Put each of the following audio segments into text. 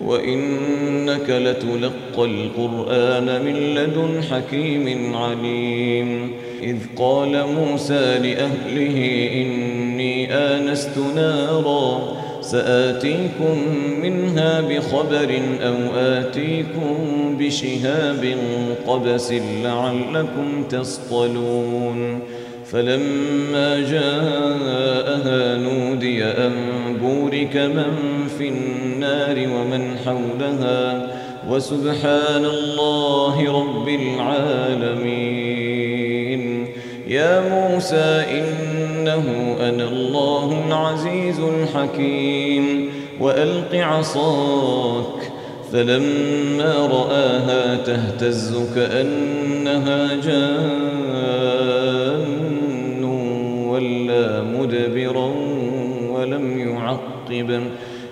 وإنك لتلقى القرآن من لدن حكيم عليم. إذ قال موسى لأهله إني آنست نارا سآتيكم منها بخبر أو آتيكم بشهاب قبس لعلكم تصطلون. فلما جاءها نودي أن بورك من في النار ومن حولها وسبحان الله رب العالمين. يا موسى إنه أنا الله العزيز الحكيم. وألق عصاك فلما رآها تهتز كأنها جان ولا مدبرا ولم يعقب.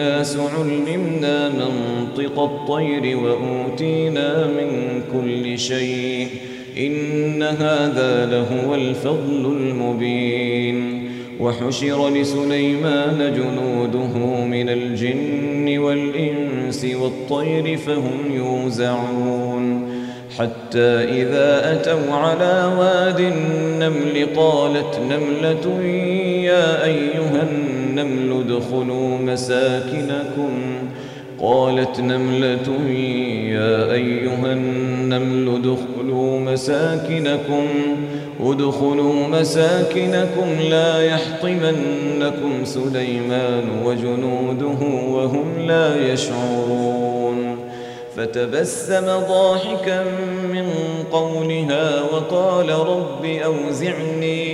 علمنا منطق الطير وأوتينا من كل شيء. إن هذا لهو الفضل المبين. وحشر لسليمان جنوده من الجن والإنس والطير فهم يوزعون. حتى إذا أتوا على واد النمل قالت نملة يا أيها النمل ادخلوا مساكنكم. قالت نملة يا أيها النمل ادخلوا مساكنكم. ادخلوا مساكنكم لا يحطمنكم سليمان وجنوده وهم لا يشعرون. فتبسم ضاحكا من قولها وقال رب أوزعني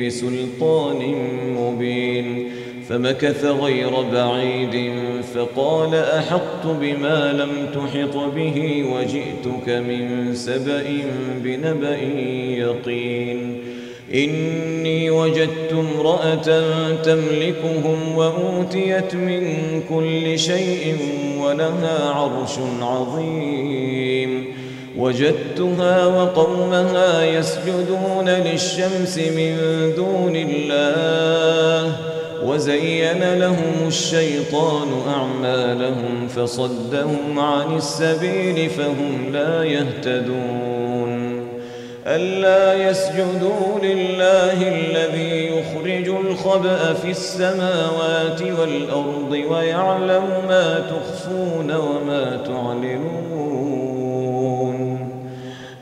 بسلطان مبين فمكث غير بعيد فقال أحطت بما لم تحط به وجئتك من سبأ بنبأ يقين إني وجدت امرأة تملكهم وأوتيت من كل شيء ولها عرش عظيم وجدتها وقومها يسجدون للشمس من دون الله وزين لهم الشيطان أعمالهم فصدهم عن السبيل فهم لا يهتدون. ألا يسجدوا لله الذي يخرج الخبأ في السماوات والأرض ويعلم ما تخفون وما تعلنون.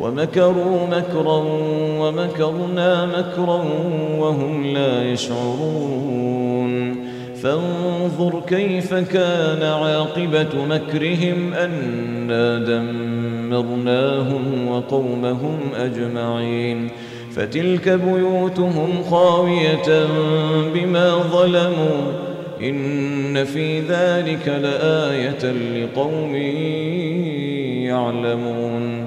ومكروا مكرا ومكرنا مكرا وهم لا يشعرون. فانظر كيف كان عاقبة مكرهم أنا دمرناهم وقومهم أجمعين. فتلك بيوتهم خاوية بما ظلموا. إن في ذلك لآية لقوم يعلمون.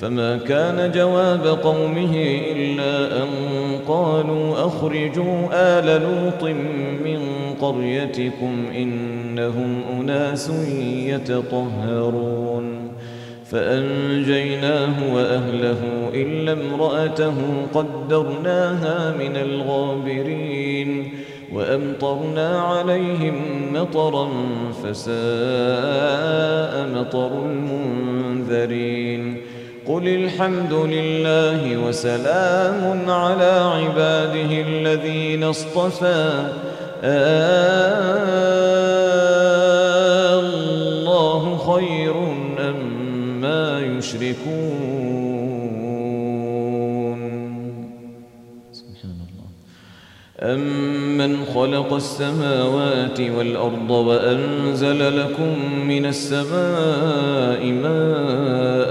فما كان جواب قومه إلا أن قالوا أخرجوا آل لوط من قريتكم إنهم أناس يتطهرون. فأنجيناه وأهله إلا امرأته قدرناها من الغابرين وأمطرنا عليهم مطرا فساء مطر المنذرين. قل الحمد لله وسلام على عباده الذين اصطفى. الله خير يشركون. سبحان الله أمن خلق السماوات والأرض وأنزل لكم من السماء ماء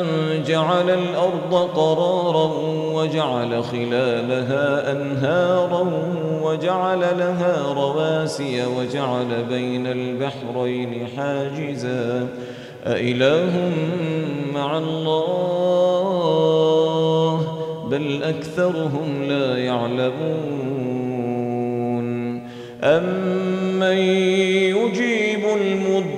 أمن جعل الأرض قرارا وجعل خلالها أنهارا وجعل لها رواسي وجعل بين البحرين حاجزا أإله مع الله بل أكثرهم لا يعلمون أمن يجيب المضطر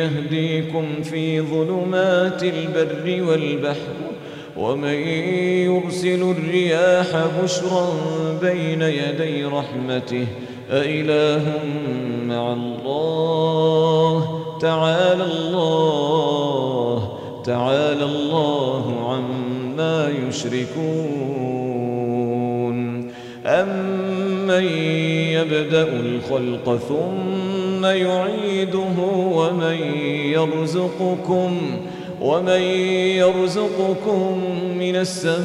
يهديكم في ظلمات البر والبحر ومن يرسل الرياح بشرا بين يدي رحمته أإله مع الله تعالى الله تعالى الله عما يشركون أمن يبدأ الخلق ثم يعيده ومن يرزقكم ومن يرزقكم من السماء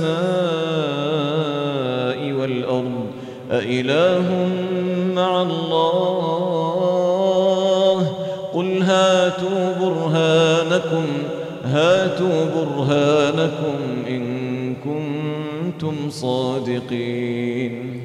والأرض. أإله مع الله؟ قل هاتوا برهانكم هاتوا برهانكم إن كنتم صادقين.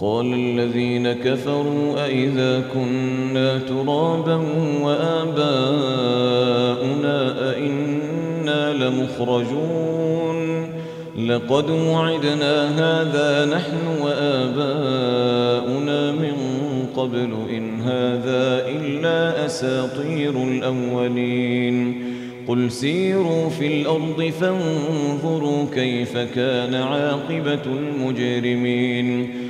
وقال الذين كفروا أئذا كنا ترابا وآباؤنا أئنا لمخرجون لقد وعدنا هذا نحن وآباؤنا من قبل إن هذا إلا أساطير الأولين قل سيروا في الأرض فانظروا كيف كان عاقبة المجرمين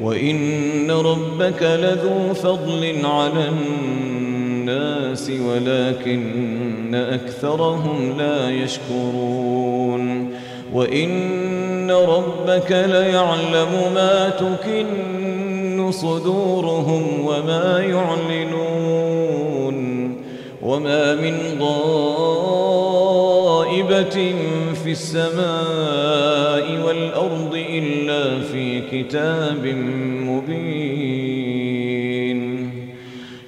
وإن ربك لذو فضل على الناس ولكن أكثرهم لا يشكرون. وإن ربك ليعلم ما تكن صدورهم وما يعلنون. وما من غائبة في السماء والأرض إلا في كتاب مبين.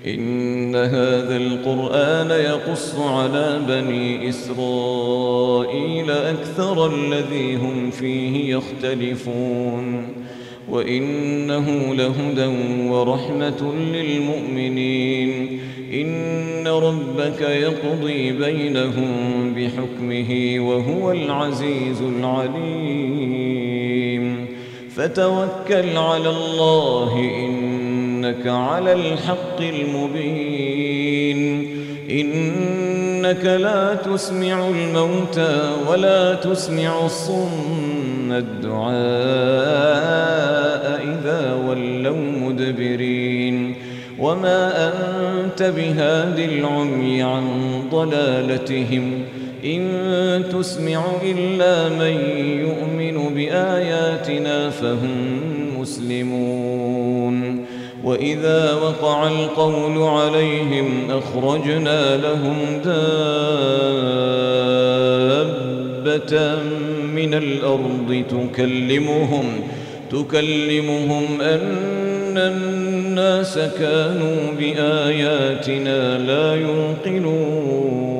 إن هذا القرآن يقص على بني إسرائيل أكثر الذي هم فيه يختلفون. وإنه لهدى ورحمة للمؤمنين. إن ربك يقضي بينهم بحكمه وهو العزيز العليم. فتوكل على الله إنك على الحق المبين. إنك لا تسمع الموتى ولا تسمع الصم الدعاء إذا ولوا مدبرين. وما أنت بهاد العمي عن ضلالتهم إن تسمع إلا من يؤمن بآياتنا فهم مسلمون. وإذا وقع القول عليهم أخرجنا لهم دابة من الأرض تكلمهم تكلمهم أن الناس كانوا بآياتنا لا يوقنون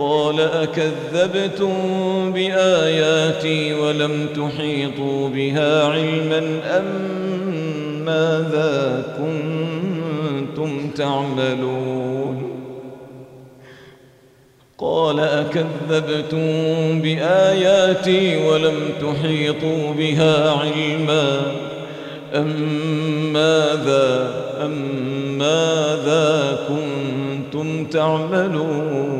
قال أكذبتم بآياتي ولم تحيطوا بها علما أم ماذا كنتم تعملون؟ قال أكذبتم بآياتي ولم تحيطوا بها علما أم ماذا أم ماذا كنتم تعملون؟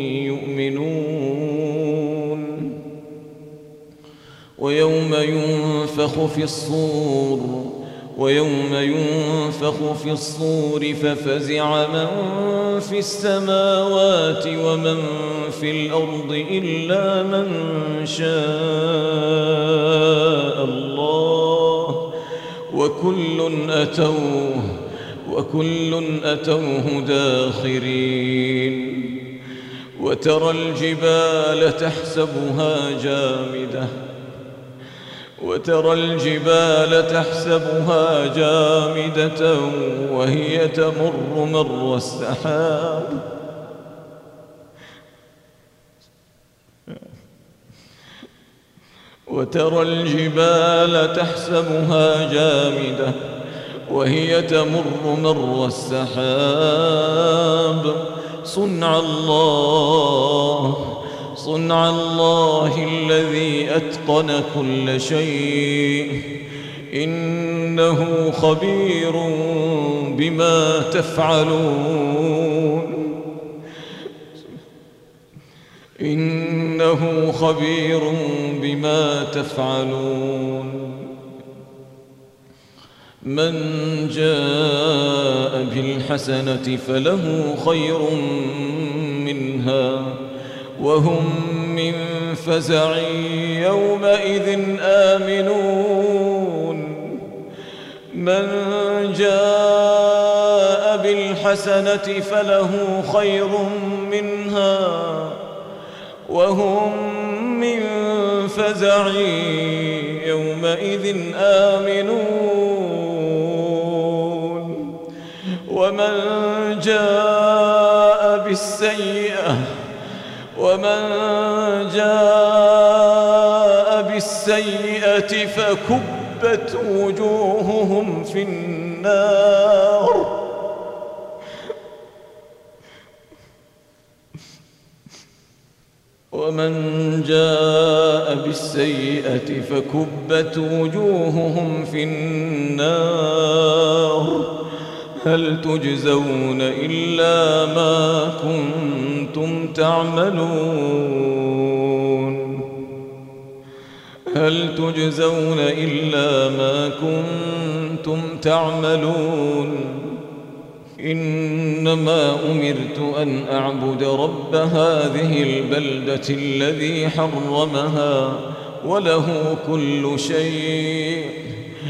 ويوم ينفخ في الصور ويوم ينفخ في الصور ففزع من في السماوات ومن في الأرض إلا من شاء الله. وكل أتوه وكل أتوه داخرين. وترى الجبال تحسبها جامدة وترى الجبال تحسبها جامدة وهي تمر مر السحاب. وترى الجبال تحسبها جامدة وهي تمر مر السحاب. صنع الله صنع الله الذي أتقن كل شيء. إنه خبير بما تفعلون. إنه خبير بما تفعلون. من جاء بالحسنة فله خير منها. وهم من فزع يومئذ آمنون. من جاء بالحسنة فله خير منها وهم من فزع يومئذ آمنون. ومن جاء بالسيئة ومن جاء بالسيئة فكبت وجوههم في النار. ومن جاء بالسيئة فكبت وجوههم في النار. هل تجزون إلا ما كنتم تعملون؟ هل تجزون إلا ما كنتم تعملون؟ إنما أمرت أن أعبد رب هذه البلدة الذي حرمها وله كل شيء.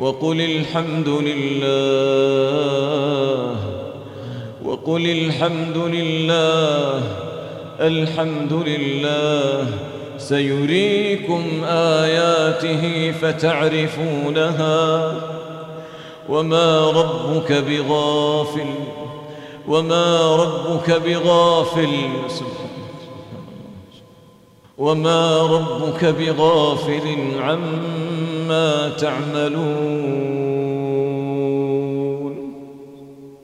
وقل الحمد لله. وقل الحمد لله. الحمد لله. سيريكم آياته فتعرفونها. وما ربك بغافل. وما ربك بغافل. وما ربك بغافل عما تعملون